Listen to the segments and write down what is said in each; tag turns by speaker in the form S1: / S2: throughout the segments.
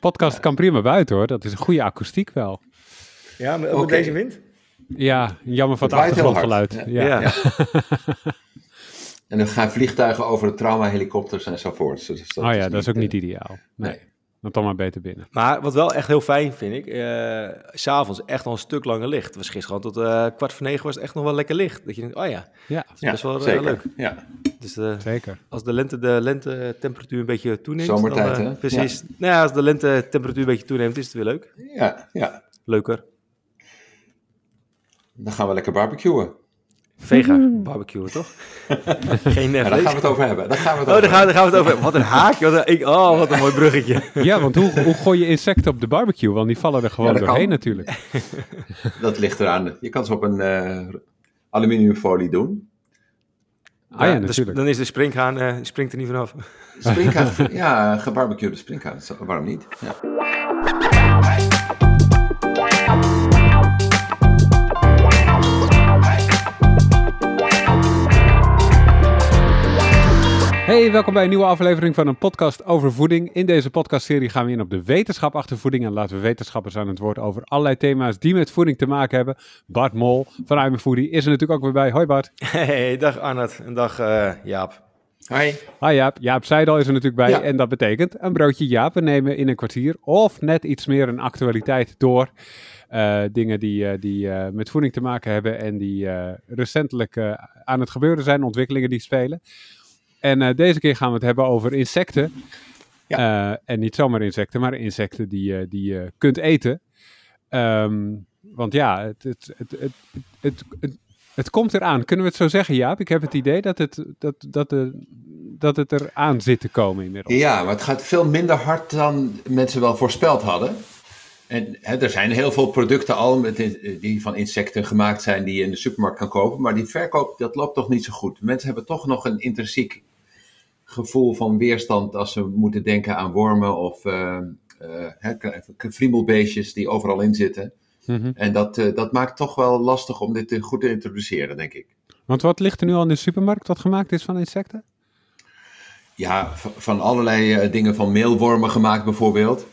S1: Podcast kan prima buiten hoor. Dat is een goede akoestiek wel.
S2: Ja, maar ook deze wind?
S1: Ja, jammer van het,
S3: Het waait heel
S1: achtergrondgeluid.
S3: hard.
S1: Ja.
S2: Ja.
S3: En dan gaan vliegtuigen over de traumahelikopters enzovoorts. Dus dat
S1: oh ja, dat is ook
S3: eh,
S1: niet ideaal. Nee,
S3: Nee.
S1: Dan toch maar beter binnen.
S2: Maar wat wel echt heel fijn vind ik, eh, s s'avonds echt al een stuk langer licht. Het was gisteren gewoon tot eh, kwart voor negen was het echt nog wel lekker licht. Dat je denkt, oh ja,
S1: Ja,
S2: dat is
S3: Ja,
S2: best wel eh,
S3: zeker.
S2: leuk.
S3: Ja.
S2: Dus eh,
S1: zeker.
S2: als de lente de lente temperatuur een beetje toeneemt.
S3: Zomertijd,
S2: dan, eh,
S3: hè?
S2: Precies. Nou ja, als de lente temperatuur een beetje toeneemt, is het weer leuk.
S3: Ja, ja.
S2: Leuker.
S3: Dan gaan we lekker barbecuen.
S2: Vega barbecue, toch? Geen
S3: Ja,
S2: uh,
S3: daar gaan we het over hebben. Daar gaan we het
S2: Oh,
S3: over
S2: daar gaan, we- daar gaan we het over. Wat een haakje. Wat een, ik, oh, wat een mooi bruggetje.
S1: Ja, want hoe, hoe gooi je insecten op de barbecue? Want die vallen er gewoon
S3: Ja,
S1: doorheen
S3: kan.
S1: natuurlijk.
S3: Dat ligt eraan. Je kan ze op een eh, aluminiumfolie doen.
S1: Ah ja, natuurlijk.
S2: dan is de springhaan, eh, springt er niet vanaf.
S3: Springkaan, ja, gebarbecuede springkaan. Zo- Waarom niet? Ja.
S1: Hey, welkom bij een nieuwe aflevering van een podcast over voeding. In deze podcastserie gaan we in op de wetenschap achter voeding en laten we wetenschappers aan het woord over allerlei thema's die met voeding te maken hebben. Bart Mol van I'm a Foodie is er natuurlijk ook weer bij. Hoi Bart.
S2: Hey, dag Arnold. En dag eh, Jaap.
S3: Hi.
S1: Hi Jaap. Jaap Seidel is er natuurlijk bij
S3: Ja.
S1: en dat betekent een broodje Jaap. We nemen in een kwartier of net iets meer een actualiteit door. Eh, dingen die, eh, die eh, met voeding te maken hebben en die eh, recentelijk eh, aan het gebeuren zijn, ontwikkelingen die spelen. En eh, deze keer gaan we het hebben over insecten. Eh, en niet zomaar insecten, maar insecten die, eh, die je kunt eten. Ehm, want ja, het, het, het, het, het, het, het komt eraan. Kunnen we het zo zeggen, Jaap? Ik heb het idee dat het, dat, dat de, dat het eraan zit te komen inmiddels.
S3: Ja, maar het gaat veel minder hard dan mensen wel voorspeld hadden. En hè, er zijn heel veel producten al met, die van insecten gemaakt zijn die je in de supermarkt kan kopen. Maar die verkoop, dat loopt toch niet zo goed. Mensen hebben toch nog een intrinsiek gevoel van weerstand als ze moeten denken aan wormen of vriemelbeestjes die overal in zitten.
S1: Mhm.
S3: En dat, eh, dat maakt toch wel lastig om dit goed te introduceren, denk ik.
S1: Want wat ligt er nu al in de supermarkt wat gemaakt is van insecten?
S3: Ja, van allerlei dingen van meelwormen gemaakt bijvoorbeeld.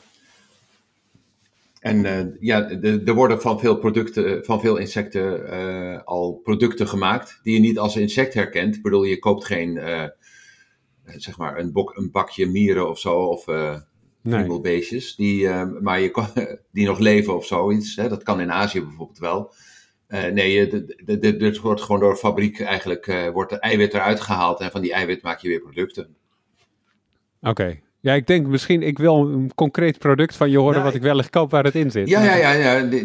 S3: En ja, er worden van veel producten, van veel insecten al producten gemaakt die je niet als insect herkent. Ik bedoel, je koopt geen, zeg maar, een, bok, een bakje mieren of zo, of eh
S1: Nee.
S3: friemelbeestjes, die, eh, maar je kan, die nog leven of zoiets. Hè? Dat kan in Azië bijvoorbeeld wel. Eh, nee, dit wordt gewoon door de fabriek eigenlijk, eh, wordt de eiwit eruit gehaald en van die eiwit maak je weer producten.
S1: Oké. Ja, ik denk misschien, ik wil een concreet product van je horen
S3: Nou,
S1: wat ik wellicht koop waar het in zit.
S3: Ja, ja, ja. ja.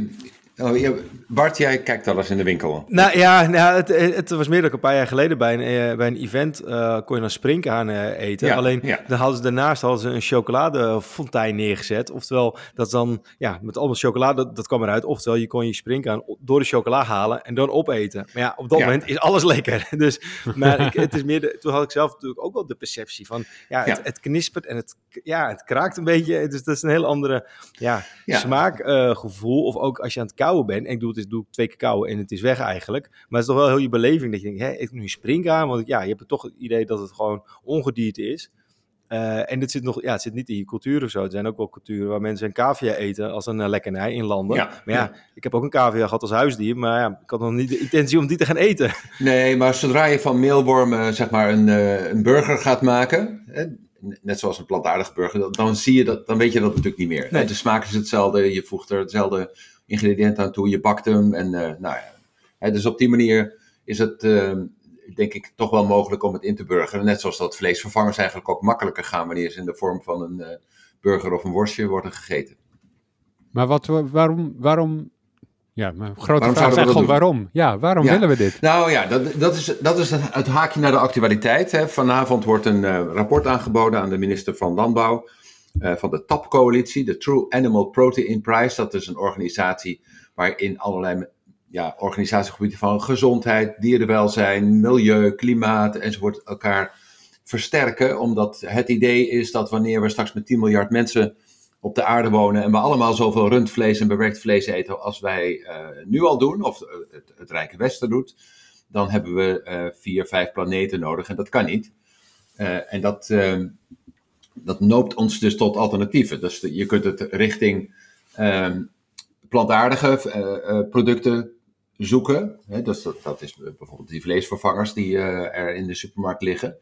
S3: Oh, Bart, jij kijkt eens in de winkel.
S2: Nou ja, nou, het, het was meer dan een paar jaar geleden bij een, eh, bij een event. eh, kon je dan springhaan eh, eten.
S3: Ja,
S2: Alleen
S3: ja.
S2: dan hadden ze daarnaast hadden ze een chocoladefontein neergezet. Oftewel, dat is dan ja, met allemaal chocolade, dat, kwam eruit. Oftewel, je kon je springhaan o- door de chocola halen en dan opeten. Maar ja, op dat
S3: Ja.
S2: moment is alles lekker. Dus, maar ik, het is meer de, toen had ik zelf natuurlijk ook wel de perceptie van, ja, het,
S3: Ja.
S2: het knispert en het, ja, het kraakt een beetje. Dus dat is een hele andere ja,
S3: Ja.
S2: smaakgevoel. of ook als je aan het kauwen bent. En ik doe het, doe ik twee keer kauwen en het is weg eigenlijk. Maar het is toch wel heel je beleving dat je denkt, hé, ik nu springhaan? Want ja, je hebt toch het idee dat het gewoon ongedierte is. Eh, en het zit, nog, ja, het zit niet in je cultuur of zo. Er zijn ook wel culturen waar mensen een cavia eten als een eh, lekkernij in landen.
S3: Ja,
S2: Maar ja, ik heb ook een cavia gehad als huisdier. Maar ja, ik had nog niet de intentie om die te gaan eten.
S3: Nee, maar zodra je van meelwormen zeg maar een, eh, een burger gaat maken, net zoals een plantaardige burger, dan, zie je dat, dan weet je dat natuurlijk niet meer.
S2: Nee.
S3: De smaak is hetzelfde, je voegt er hetzelfde ingrediënt aan toe, je bakt hem en eh, nou ja. Dus op die manier is het eh, denk ik toch wel mogelijk om het in te burgeren. Net zoals dat vleesvervangers eigenlijk ook makkelijker gaan wanneer ze in de vorm van een eh, burger of een worstje worden gegeten.
S1: Maar wat, waarom, waarom, ja, mijn grote
S3: Waarom
S1: vraag is gewoon waarom? Ja, waarom
S3: Ja.
S1: willen we dit?
S3: Nou ja, dat, dat is, dat is het, het haakje naar de actualiteit. Hè. Vanavond wordt een eh, rapport aangeboden aan de minister van Landbouw eh, van de TAP-coalitie, de True Animal Protein Prize. Dat is een organisatie waarin allerlei ja, organisatiegebieden van gezondheid, dierenwelzijn, milieu, klimaat enzovoort elkaar versterken. Omdat het idee is dat wanneer we straks met 10 miljard mensen op de aarde wonen en we allemaal zoveel rundvlees en bewerkt vlees eten als wij eh, nu al doen, of eh, het, het Rijke Westen doet, dan hebben we eh, vier, vijf planeten nodig en dat kan niet. En dat, dat noopt ons dus tot alternatieven. Dus je kunt het richting ehm, plantaardige producten zoeken. Hè, dus dat, dat is bijvoorbeeld die vleesvervangers die er in de supermarkt liggen.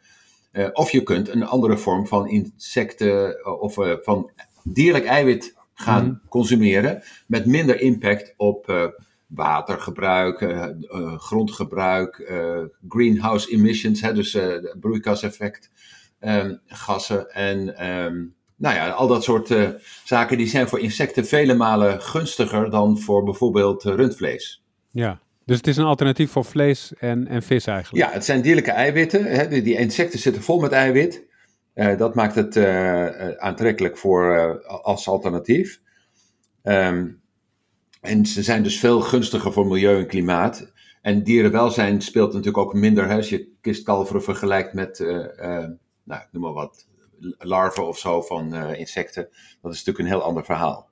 S3: of je kunt een andere vorm van insecten of van dierlijk eiwit gaan mhm. consumeren met minder impact op watergebruik, grondgebruik, greenhouse emissions, hè, dus broeikaseffect, ehm, gassen en ehm, nou ja, al dat soort zaken die zijn voor insecten vele malen gunstiger dan voor bijvoorbeeld rundvlees.
S1: Ja, dus het is een alternatief voor vlees en, en vis eigenlijk.
S3: Ja, het zijn dierlijke eiwitten. Hè? Die, die insecten zitten vol met eiwit. Uh, dat maakt het aantrekkelijk voor, als alternatief. Um, en ze zijn dus veel gunstiger voor milieu en klimaat. En dierenwelzijn speelt natuurlijk ook minder. Als je kistkalveren vergelijkt met, nou, noem maar wat, larven of zo van uh, insecten. Dat is natuurlijk een heel ander verhaal.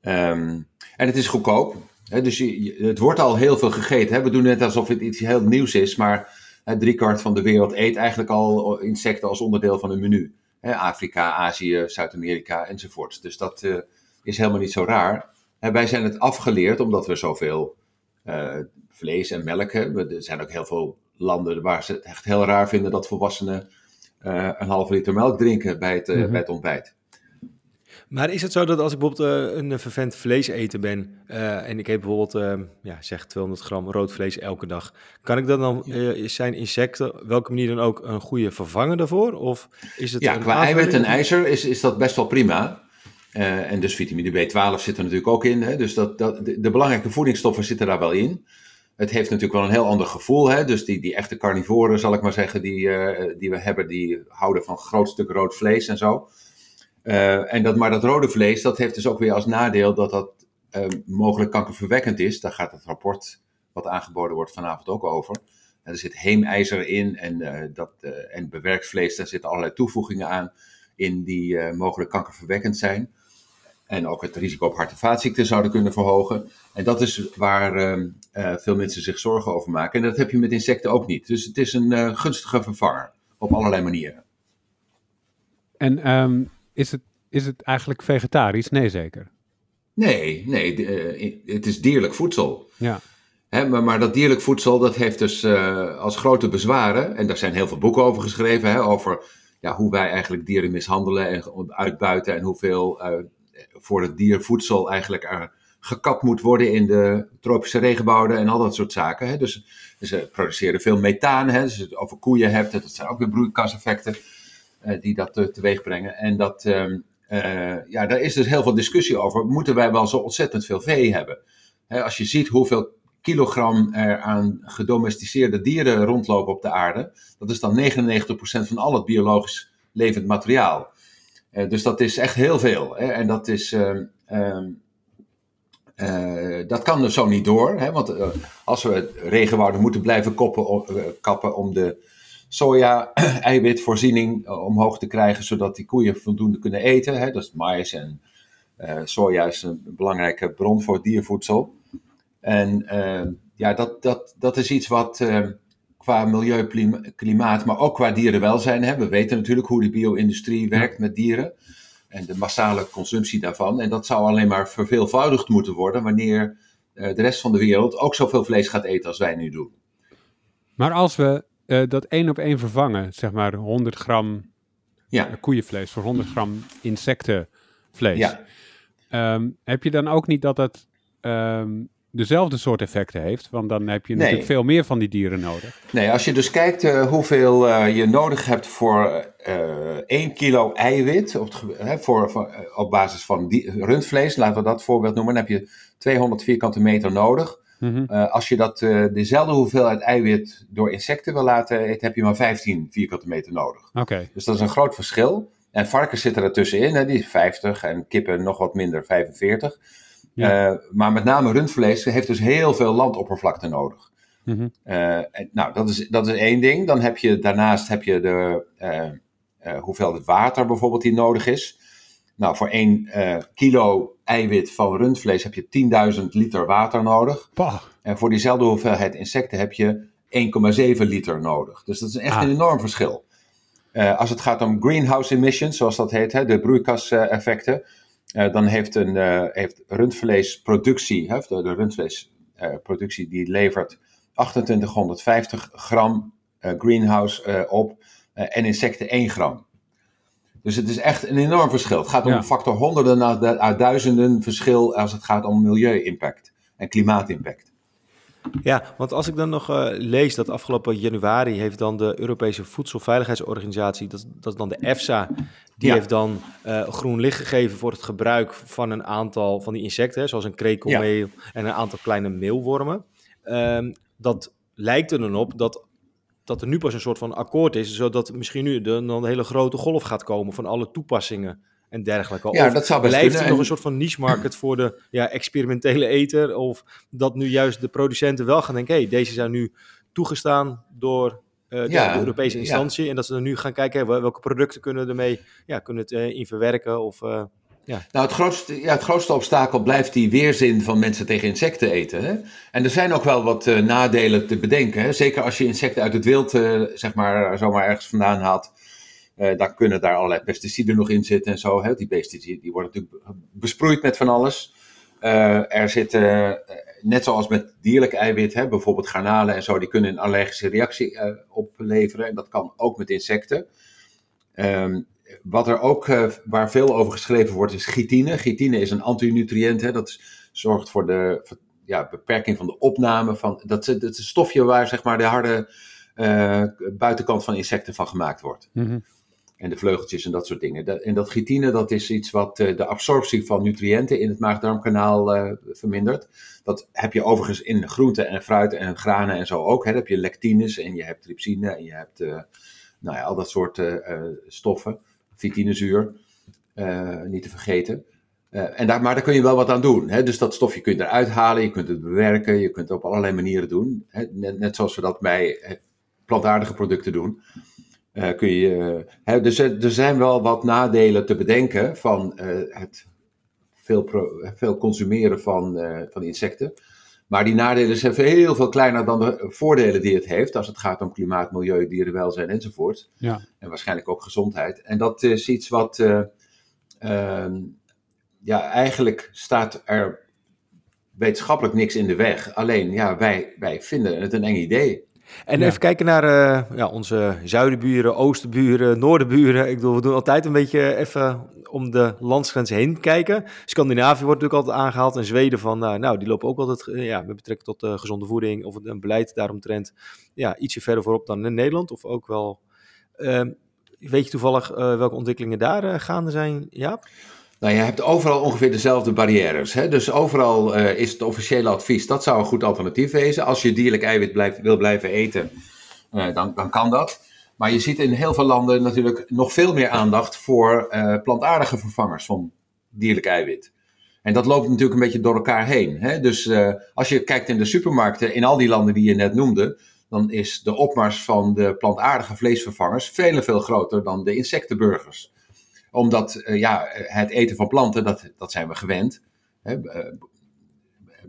S3: Um, en het is goedkoop. Hè, dus het wordt al heel veel gegeten. Hè. We doen net alsof het iets heel nieuws is, maar driekwart van de wereld eet eigenlijk al insecten als onderdeel van hun menu. Afrika, Azië, Zuid-Amerika enzovoort. Dus dat uh, is helemaal niet zo raar. Wij zijn het afgeleerd omdat we zoveel uh, vlees en melk hebben. Er zijn ook heel veel landen waar ze het echt heel raar vinden dat volwassenen uh, een halve liter melk drinken bij het, uh, bij het ontbijt.
S2: Maar is het zo dat als ik bijvoorbeeld uh, een vervent vlees eten ben en ik eet bijvoorbeeld, ja, zeg 200 gram rood vlees elke dag, kan ik dan dan zijn insecten, welke manier dan ook, een goede vervanger daarvoor? Of is het
S3: ja, qua eiwit en ijzer is, is dat best wel prima. en dus vitamine B12 zit er natuurlijk ook in. Hè? Dus dat, dat, de, de belangrijke voedingsstoffen zitten daar wel in. Het heeft natuurlijk wel een heel ander gevoel. Hè? Dus die, die echte carnivoren, zal ik maar zeggen, die, uh, die we hebben, die houden van groot stuk rood vlees en zo. Uh, en dat, maar dat rode vlees, dat heeft dus ook weer als nadeel dat dat uh, mogelijk kankerverwekkend is. Daar gaat het rapport wat aangeboden wordt vanavond ook over. Er zit heemijzer in en, dat, en bewerkt vlees, daar zitten allerlei toevoegingen aan in die mogelijk kankerverwekkend zijn. En ook het risico op hart- en vaatziekten zouden kunnen verhogen. En dat is waar ehm, uh, veel mensen zich zorgen over maken. En dat heb je met insecten ook niet. Dus het is een uh, gunstige vervanger op allerlei manieren.
S1: En um, is, het, is het eigenlijk vegetarisch? Nee, zeker.
S3: Nee, nee uh, het is dierlijk voedsel.
S1: Ja.
S3: Maar, maar, dat dierlijk voedsel dat heeft dus als grote bezwaren, en daar zijn heel veel boeken over geschreven, hè, over ja, hoe wij eigenlijk dieren mishandelen en uitbuiten en hoeveel voor het dier voedsel eigenlijk er gekapt moet worden in de tropische regenwouden en al dat soort zaken. Hè. Dus, ze produceren veel methaan. Hè. Dus als je het over koeien hebt, dat zijn ook weer broeikaseffecten die dat uh, teweeg brengen. En dat, um, uh, ja, daar is dus heel veel discussie over. Moeten wij wel zo ontzettend veel vee hebben? Als je ziet hoeveel kilogram er aan gedomesticeerde dieren rondlopen op de aarde, dat is dan 99% van al het biologisch levend materiaal. dus dat is echt heel veel. En dat is. Um, uh, dat kan dus zo niet door, hè, want als we regenwouden moeten blijven koppen, kappen om de soja-eiwitvoorziening omhoog te krijgen, zodat die koeien voldoende kunnen eten. Hè, dus mais en soja is een belangrijke bron voor diervoedsel. En ja, dat, dat, dat is iets wat qua milieu, klimaat, maar ook qua dierenwelzijn, hè, we weten natuurlijk hoe de bio-industrie werkt met dieren en de massale consumptie daarvan. En dat zou alleen maar verveelvoudigd moeten worden wanneer uh, de rest van de wereld ook zoveel vlees gaat eten als wij nu doen.
S1: Maar als we uh, dat één op één vervangen, zeg maar 100 gram ja. Eh, koeienvlees voor 100 gram insectenvlees, ja. um, heb je dan ook niet dat het um, dezelfde soort effecten heeft. Want dan heb je natuurlijk veel meer van die dieren nodig.
S3: Nee, als je dus kijkt uh, hoeveel uh, je nodig hebt voor uh, eh, 1 kilo eiwit, op, voor, voor, op basis van die, rundvlees, laten we dat voorbeeld noemen, dan heb je 200 vierkante meter nodig. Mm -hmm. als je dat, dezelfde hoeveelheid eiwit door insecten wil laten eten, heb je maar 15 vierkante meter nodig.
S1: Okay.
S3: Dus dat is een groot verschil. En varkens zitten er tussenin, hè, die is 50 en kippen nog wat minder, 45. Ja. Uh, maar met name rundvlees heeft dus heel veel landoppervlakte nodig. Mm -hmm. uh, en, nou, dat is, dat is één ding. Dan heb je daarnaast heb je de hoeveelheid water bijvoorbeeld die nodig is. Nou, voor één kilo eiwit van rundvlees heb je 10.000 liter water nodig. En voor diezelfde hoeveelheid insecten heb je 1,7 liter nodig. Dus dat is echt ah. een enorm verschil. Uh, als het gaat om greenhouse emissions, zoals dat heet, hè, de broeikaseffecten, uh, dan heeft, een, heeft rundvleesproductie, hè, de, de rundvleesproductie, die levert 2850 gram greenhouse op en insecten 1 gram. Dus het is echt een enorm verschil. Het gaat om ja. een factor honderden naar duizenden verschil als het gaat om milieu-impact en klimaatimpact.
S2: Ja, want als ik dan nog uh, lees dat afgelopen januari heeft dan de Europese Voedselveiligheidsorganisatie, dat, dat is dan de EFSA, die ja. heeft dan uh, groen licht gegeven voor het gebruik van een aantal van die insecten, zoals een krekelmeel ja. en een aantal kleine meelwormen. Um, dat lijkt er dan op dat, dat er nu pas een soort van akkoord is, zodat misschien nu de, dan een hele grote golf gaat komen van alle toepassingen en dergelijke.
S3: Ja, of dat zou best
S2: blijft er nog een soort van niche market voor de ja, experimentele eter? Of dat nu juist de producenten wel gaan denken, hé, hey, deze zijn nu toegestaan door uh, de, ja, de, Europese instantie. Ja. En dat ze dan nu gaan kijken, hey, welke producten kunnen we ermee ja, kunnen het, uh, in verwerken of... Uh, ja.
S3: Nou, het grootste, ja, het grootste obstakel blijft die weerzin van mensen tegen insecten eten. Hè? En er zijn ook wel wat uh, nadelen te bedenken. Hè? Zeker als je insecten uit het wild, uh, zeg maar, zomaar ergens vandaan haalt. Uh, dan kunnen daar allerlei pesticiden nog in zitten en zo. Hè? Die pesticiden die worden natuurlijk besproeid met van alles. Er zitten, net zoals met dierlijk eiwit, hè, bijvoorbeeld garnalen en zo, die kunnen een allergische reactie opleveren. En dat kan ook met insecten. Um, wat er ook, waar veel over geschreven wordt, is chitine. Chitine is een antinutriënt. Hè, dat zorgt voor de voor, ja, beperking van de opname van. Dat, dat is een stofje waar zeg maar de harde buitenkant van insecten van gemaakt wordt. Mm -hmm en de vleugeltjes en dat soort dingen. en dat chitine, dat is iets wat uh, de absorptie van nutriënten in het maag-darmkanaal uh, vermindert. Dat heb je overigens in groenten en fruit en granen en zo ook. Hè. Dan heb je lectines en je hebt trypsine en je hebt nou ja, al dat soort stoffen. Vitinezuur, niet te vergeten. en daar, maar daar kun je wel wat aan doen. Hè. Dus dat stofje kun je eruit halen, je kunt het bewerken, je kunt het op allerlei manieren doen. Hè. Net, zoals we dat bij plantaardige producten doen. Kun je, dus er zijn wel wat nadelen te bedenken van het veel, veel consumeren van, van insecten. Maar die nadelen zijn heel veel kleiner dan de voordelen die het heeft. Als het gaat om klimaat, milieu, dierenwelzijn enzovoort. Ja. En waarschijnlijk ook gezondheid. En dat is iets wat. Ehm, ja, eigenlijk staat er wetenschappelijk niks in de weg. Alleen, ja, wij, wij vinden het een eng idee.
S2: En ja. even kijken naar uh, ja, onze zuidenburen, oostenburen, noordenburen. Ik bedoel, we doen altijd een beetje even om de landsgrens heen kijken. Scandinavië wordt natuurlijk altijd aangehaald en Zweden van, uh, nou, die lopen ook altijd, uh, ja, met betrekking tot gezonde voeding of een beleid daaromtrent, ja, ietsje verder voorop dan in Nederland. Of ook wel, ehm, weet je toevallig welke ontwikkelingen daar gaande zijn, Jaap?
S3: Nou, je hebt overal ongeveer dezelfde barrières. Hè? Dus overal uh, is het officiële advies, dat zou een goed alternatief wezen. Als je dierlijk eiwit wil blijven eten, uh, dan, dan kan dat. Maar je ziet in heel veel landen natuurlijk nog veel meer aandacht voor uh, plantaardige vervangers van dierlijk eiwit. En dat loopt natuurlijk een beetje door elkaar heen. Hè? Dus als je kijkt in de supermarkten, in al die landen die je net noemde, dan is de opmars van de plantaardige vleesvervangers veel veel groter dan de insectenburgers omdat uh, ja, het eten van planten, dat, dat zijn we gewend. Hè, uh,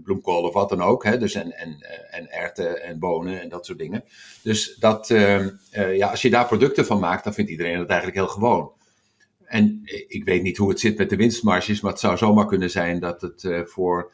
S3: bloemkool of wat dan ook. Hè, dus en, en, eh, en erwten en bonen en dat soort dingen. Dus dat, uh, ja, als je daar producten van maakt, dan vindt iedereen het eigenlijk heel gewoon. En ik weet niet hoe het zit met de winstmarges, maar het zou zomaar kunnen zijn dat het voor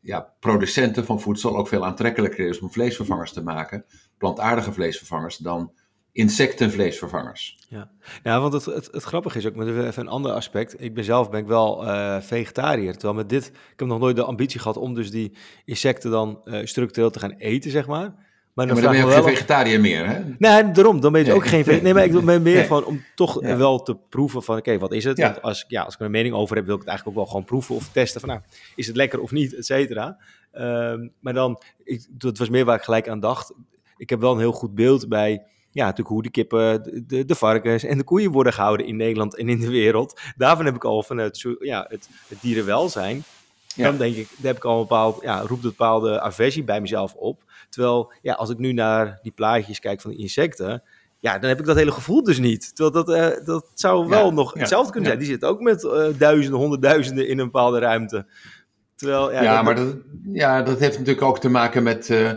S3: ja, producenten van voedsel ook veel aantrekkelijker is om vleesvervangers te maken, plantaardige vleesvervangers, dan insectenvleesvervangers.
S2: Ja, ja want het, het, het grappige is ook, met even een ander aspect. Ik ben zelf ben ik wel uh, vegetariër. Terwijl met dit, ik heb nog nooit de ambitie gehad om dus die insecten dan uh, structureel te gaan eten, zeg maar.
S3: Maar dan, ja, maar dan ben je ook geen vegetariër meer, hè?
S2: Nee, daarom. Dan ben je nee. ook geen vegetariër. Nee, maar ik ben meer nee. van om toch ja. wel te proeven van, oké, okay, wat is het? Ja. Want als, ja, als ik er een mening over heb, wil ik het eigenlijk ook wel gewoon proeven of testen van, nou, is het lekker of niet, et cetera. Um, maar dan, ik, dat was meer waar ik gelijk aan dacht. Ik heb wel een heel goed beeld bij ja, natuurlijk hoe de kippen, de, de, varkens en de koeien worden gehouden in Nederland en in de wereld. Daarvan heb ik al vanuit ja, het, het dierenwelzijn. Ja. Dan denk ik, daar heb ik al een bepaald, ja, roept een bepaalde aversie bij mezelf op. Terwijl, ja, als ik nu naar die plaatjes kijk van de insecten, ja, dan heb ik dat hele gevoel dus niet. Terwijl dat, uh, dat zou wel ja, nog hetzelfde kunnen zijn. Die zitten ook met uh, duizenden, honderdduizenden in een bepaalde ruimte. Terwijl,
S3: ja, ja dat, maar dat, ja, dat heeft natuurlijk ook te maken met uh,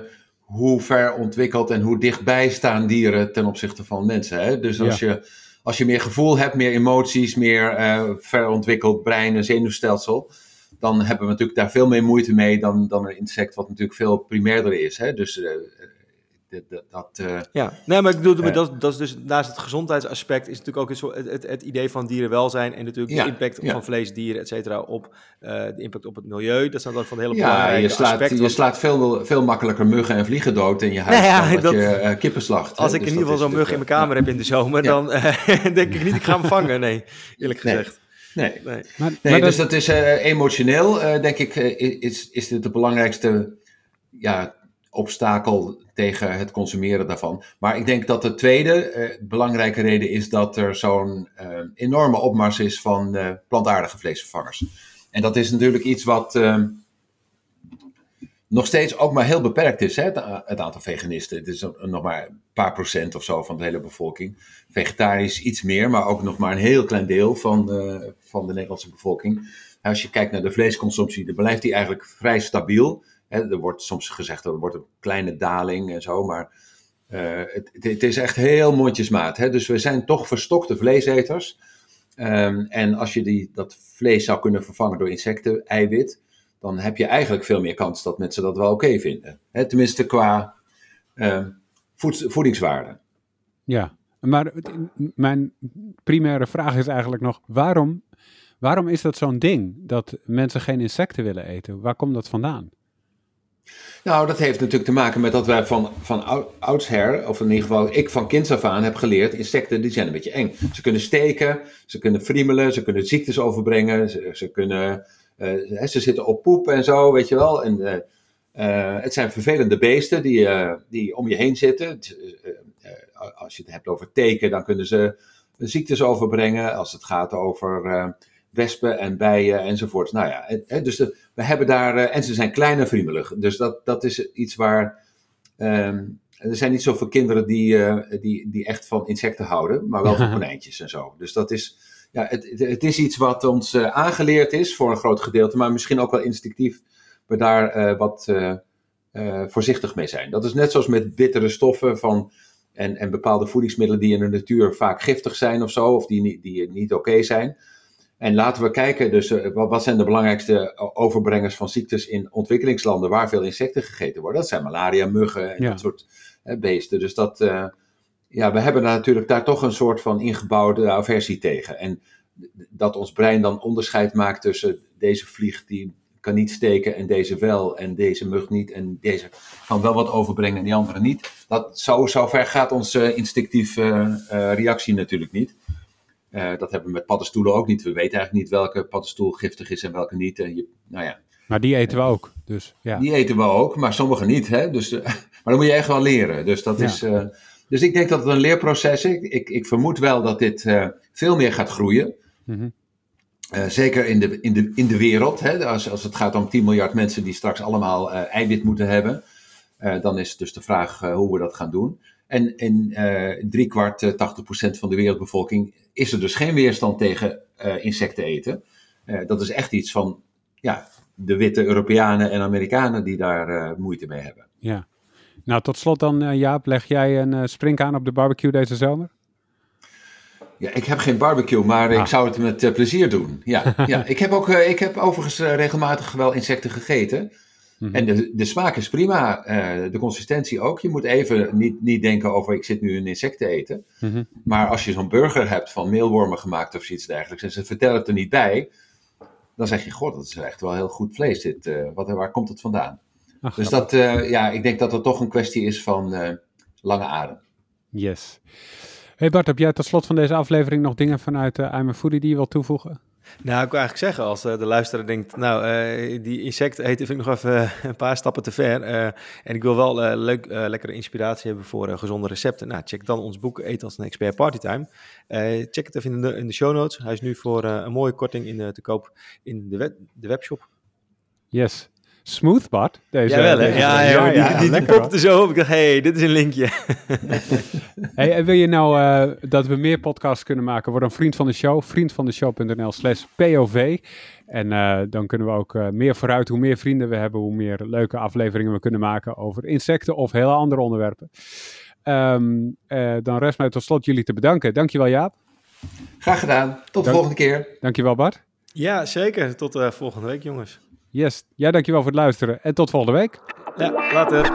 S3: hoe ver ontwikkeld en hoe dichtbij staan dieren ten opzichte van mensen. Hè? Dus als, je, als je meer gevoel hebt, meer emoties, meer uh, ver ontwikkeld brein en zenuwstelsel, dan hebben we natuurlijk daar veel meer moeite mee dan, dan een insect wat natuurlijk veel primairder is. Hè? Dus uh, dat, uh,
S2: ja, nee, maar ik bedoel, uh, dat, dat is dus naast het gezondheidsaspect is natuurlijk ook het, het, het idee van dierenwelzijn en natuurlijk de impact ja. van vlees, dieren, et cetera, op uh, de impact op het milieu. Dat zijn dan van de hele belangrijke
S3: ja, je slaat,
S2: aspecten.
S3: Je slaat veel, veel makkelijker muggen en vliegen dood in je huis
S2: nou
S3: dan dat, dat je kippen slacht.
S2: Als hè? ik dus in ieder geval zo'n mug in mijn kamer heb in de zomer, dan denk ik niet, ik ga hem vangen. Nee, eerlijk gezegd.
S3: Nee, nee. Maar, nee maar dus dat, dat is emotioneel, denk ik, is, is dit de belangrijkste ja, obstakel tegen het consumeren daarvan. Maar ik denk dat de tweede eh, belangrijke reden is dat er zo'n eh, enorme opmars is van uh, plantaardige vleesvervangers. En dat is natuurlijk iets wat ehm, nog steeds ook maar heel beperkt is, hè, het, het, aantal veganisten. Het is nog maar een paar procent of zo van de hele bevolking. Vegetarisch iets meer, maar ook nog maar een heel klein deel van, van de Nederlandse bevolking. Als je kijkt naar de vleesconsumptie, dan blijft die eigenlijk vrij stabiel er wordt soms gezegd dat er wordt een kleine daling en zo, maar uh, het, het, is echt heel mondjesmaat. Hè? Dus we zijn toch verstokte vleeseters. Um, en als je die, dat vlees zou kunnen vervangen door insecten, eiwit, dan heb je eigenlijk veel meer kans dat mensen dat wel oké vinden. Tenminste qua voed, voedingswaarde.
S1: Ja, maar mijn primaire vraag is eigenlijk nog: waarom, waarom is dat zo'n ding dat mensen geen insecten willen eten? Waar komt dat vandaan?
S3: Nou, dat heeft natuurlijk te maken met dat wij van, van oudsher, of in ieder geval ik van kinds af aan heb geleerd, insecten die zijn een beetje eng. Ze kunnen steken, ze kunnen friemelen, ze kunnen ziektes overbrengen, ze, kunnen, uh, ze zitten op poep en zo, weet je wel. En, uh, uh, het zijn vervelende beesten die, die om je heen zitten. als je het hebt over teken, dan kunnen ze ziektes overbrengen. Als het gaat over wespen en bijen enzovoort. Nou ja, dus we hebben daar, eh, en ze zijn klein en vriendelijk. Dus dat, dat is iets waar, ehm, er zijn niet zoveel kinderen die, eh, die, die echt van insecten houden, maar wel van konijntjes en zo. Dus dat is, ja, het, het is iets wat ons uh, aangeleerd is voor een groot gedeelte, maar misschien ook wel instinctief we daar wat voorzichtig mee zijn. Dat is net zoals met bittere stoffen van, en, en bepaalde voedingsmiddelen die in de natuur vaak giftig zijn of zo, of die, die niet oké zijn. En laten we kijken, dus uh, wat zijn de belangrijkste overbrengers van ziektes in ontwikkelingslanden waar veel insecten gegeten worden? Dat zijn malaria, muggen en dat soort uh, beesten. Dus dat, uh, ja, we hebben natuurlijk daar toch een soort van ingebouwde aversie tegen. En dat ons brein dan onderscheid maakt tussen deze vlieg die kan niet steken en deze wel, en deze mug niet, en deze kan wel wat overbrengen en die andere niet. Dat, zo, zo ver gaat onze instinctieve reactie natuurlijk niet. Uh, dat hebben we met paddenstoelen ook niet. We weten eigenlijk niet welke paddenstoel giftig is en welke niet. je, nou ja.
S1: Maar die eten we ook. Dus, ja.
S3: Die eten we ook, maar sommige niet. Hè? Dus, uh, maar dan moet je echt wel leren. Dus, dat ja. is, uh, dus ik denk dat het een leerproces is. Ik, ik, ik vermoed wel dat dit veel meer gaat groeien. Mm -hmm. zeker in de, in de, in de wereld. Hè? Als, als het gaat om 10 miljard mensen die straks allemaal eiwit moeten hebben. dan is dus de vraag hoe we dat gaan doen. En in drie kwart, 80 procent van de wereldbevolking is er dus geen weerstand tegen uh, insecten eten. Uh, dat is echt iets van ja, de witte Europeanen en Amerikanen die daar uh, moeite mee hebben.
S1: Ja. Nou, tot slot dan, Jaap, leg jij een springkaan op de barbecue deze zomer?
S3: Ja, ik heb geen barbecue, maar ah. ik zou het met plezier doen. Ja, ja. ik, heb ook, ik heb overigens regelmatig wel insecten gegeten. Mhm. En de, de smaak is prima, uh, de consistentie ook. Je moet even niet, niet denken over ik zit nu een insect te eten. Mm Maar als je zo'n burger hebt van meelwormen gemaakt of iets dergelijks en ze vertellen het er niet bij, dan zeg je, god, dat is echt wel heel goed vlees dit. Uh, wat, waar komt het vandaan? Ach, dus dat, uh, ja, ik denk dat het toch een kwestie is van lange adem.
S1: Yes. Hey Bart, heb jij tot slot van deze aflevering nog dingen vanuit uh, I'm a Foodie die je wilt toevoegen?
S2: Nou, ik wil eigenlijk zeggen, als uh, de luisteraar denkt, nou, uh, die insecten eten vind ik nog even een paar stappen te ver. En ik wil wel leuk, lekkere inspiratie hebben voor gezonde recepten. Nou, check dan ons boek Eet als een expert partytime. check het even in de, in de show notes. Hij is nu voor een mooie korting in, te koop in de, de webshop.
S1: Yes. Smoothbot. Deze,
S2: Jawel,
S1: deze,
S2: ja, ja, ja, die, die, die, die popte zo op. Ik dacht, hey, dit is een linkje.
S1: hey, en wil je nou uh, dat we meer podcasts kunnen maken? Word een vriend van de show. Vriendvandeshow.nl slash POV. En eh, dan kunnen we ook eh, meer vooruit. Hoe meer vrienden we hebben, hoe meer leuke afleveringen we kunnen maken over insecten of hele andere onderwerpen. Ehm, eh, dan rest mij tot slot jullie te bedanken. Dankjewel Jaap.
S3: Graag gedaan. Tot de
S1: Dank-
S3: volgende keer.
S1: Dankjewel Bart.
S2: Ja, zeker. Tot eh, volgende week, jongens.
S1: Yes. Ja, dankjewel voor het luisteren. En tot volgende week.
S2: Ja, later.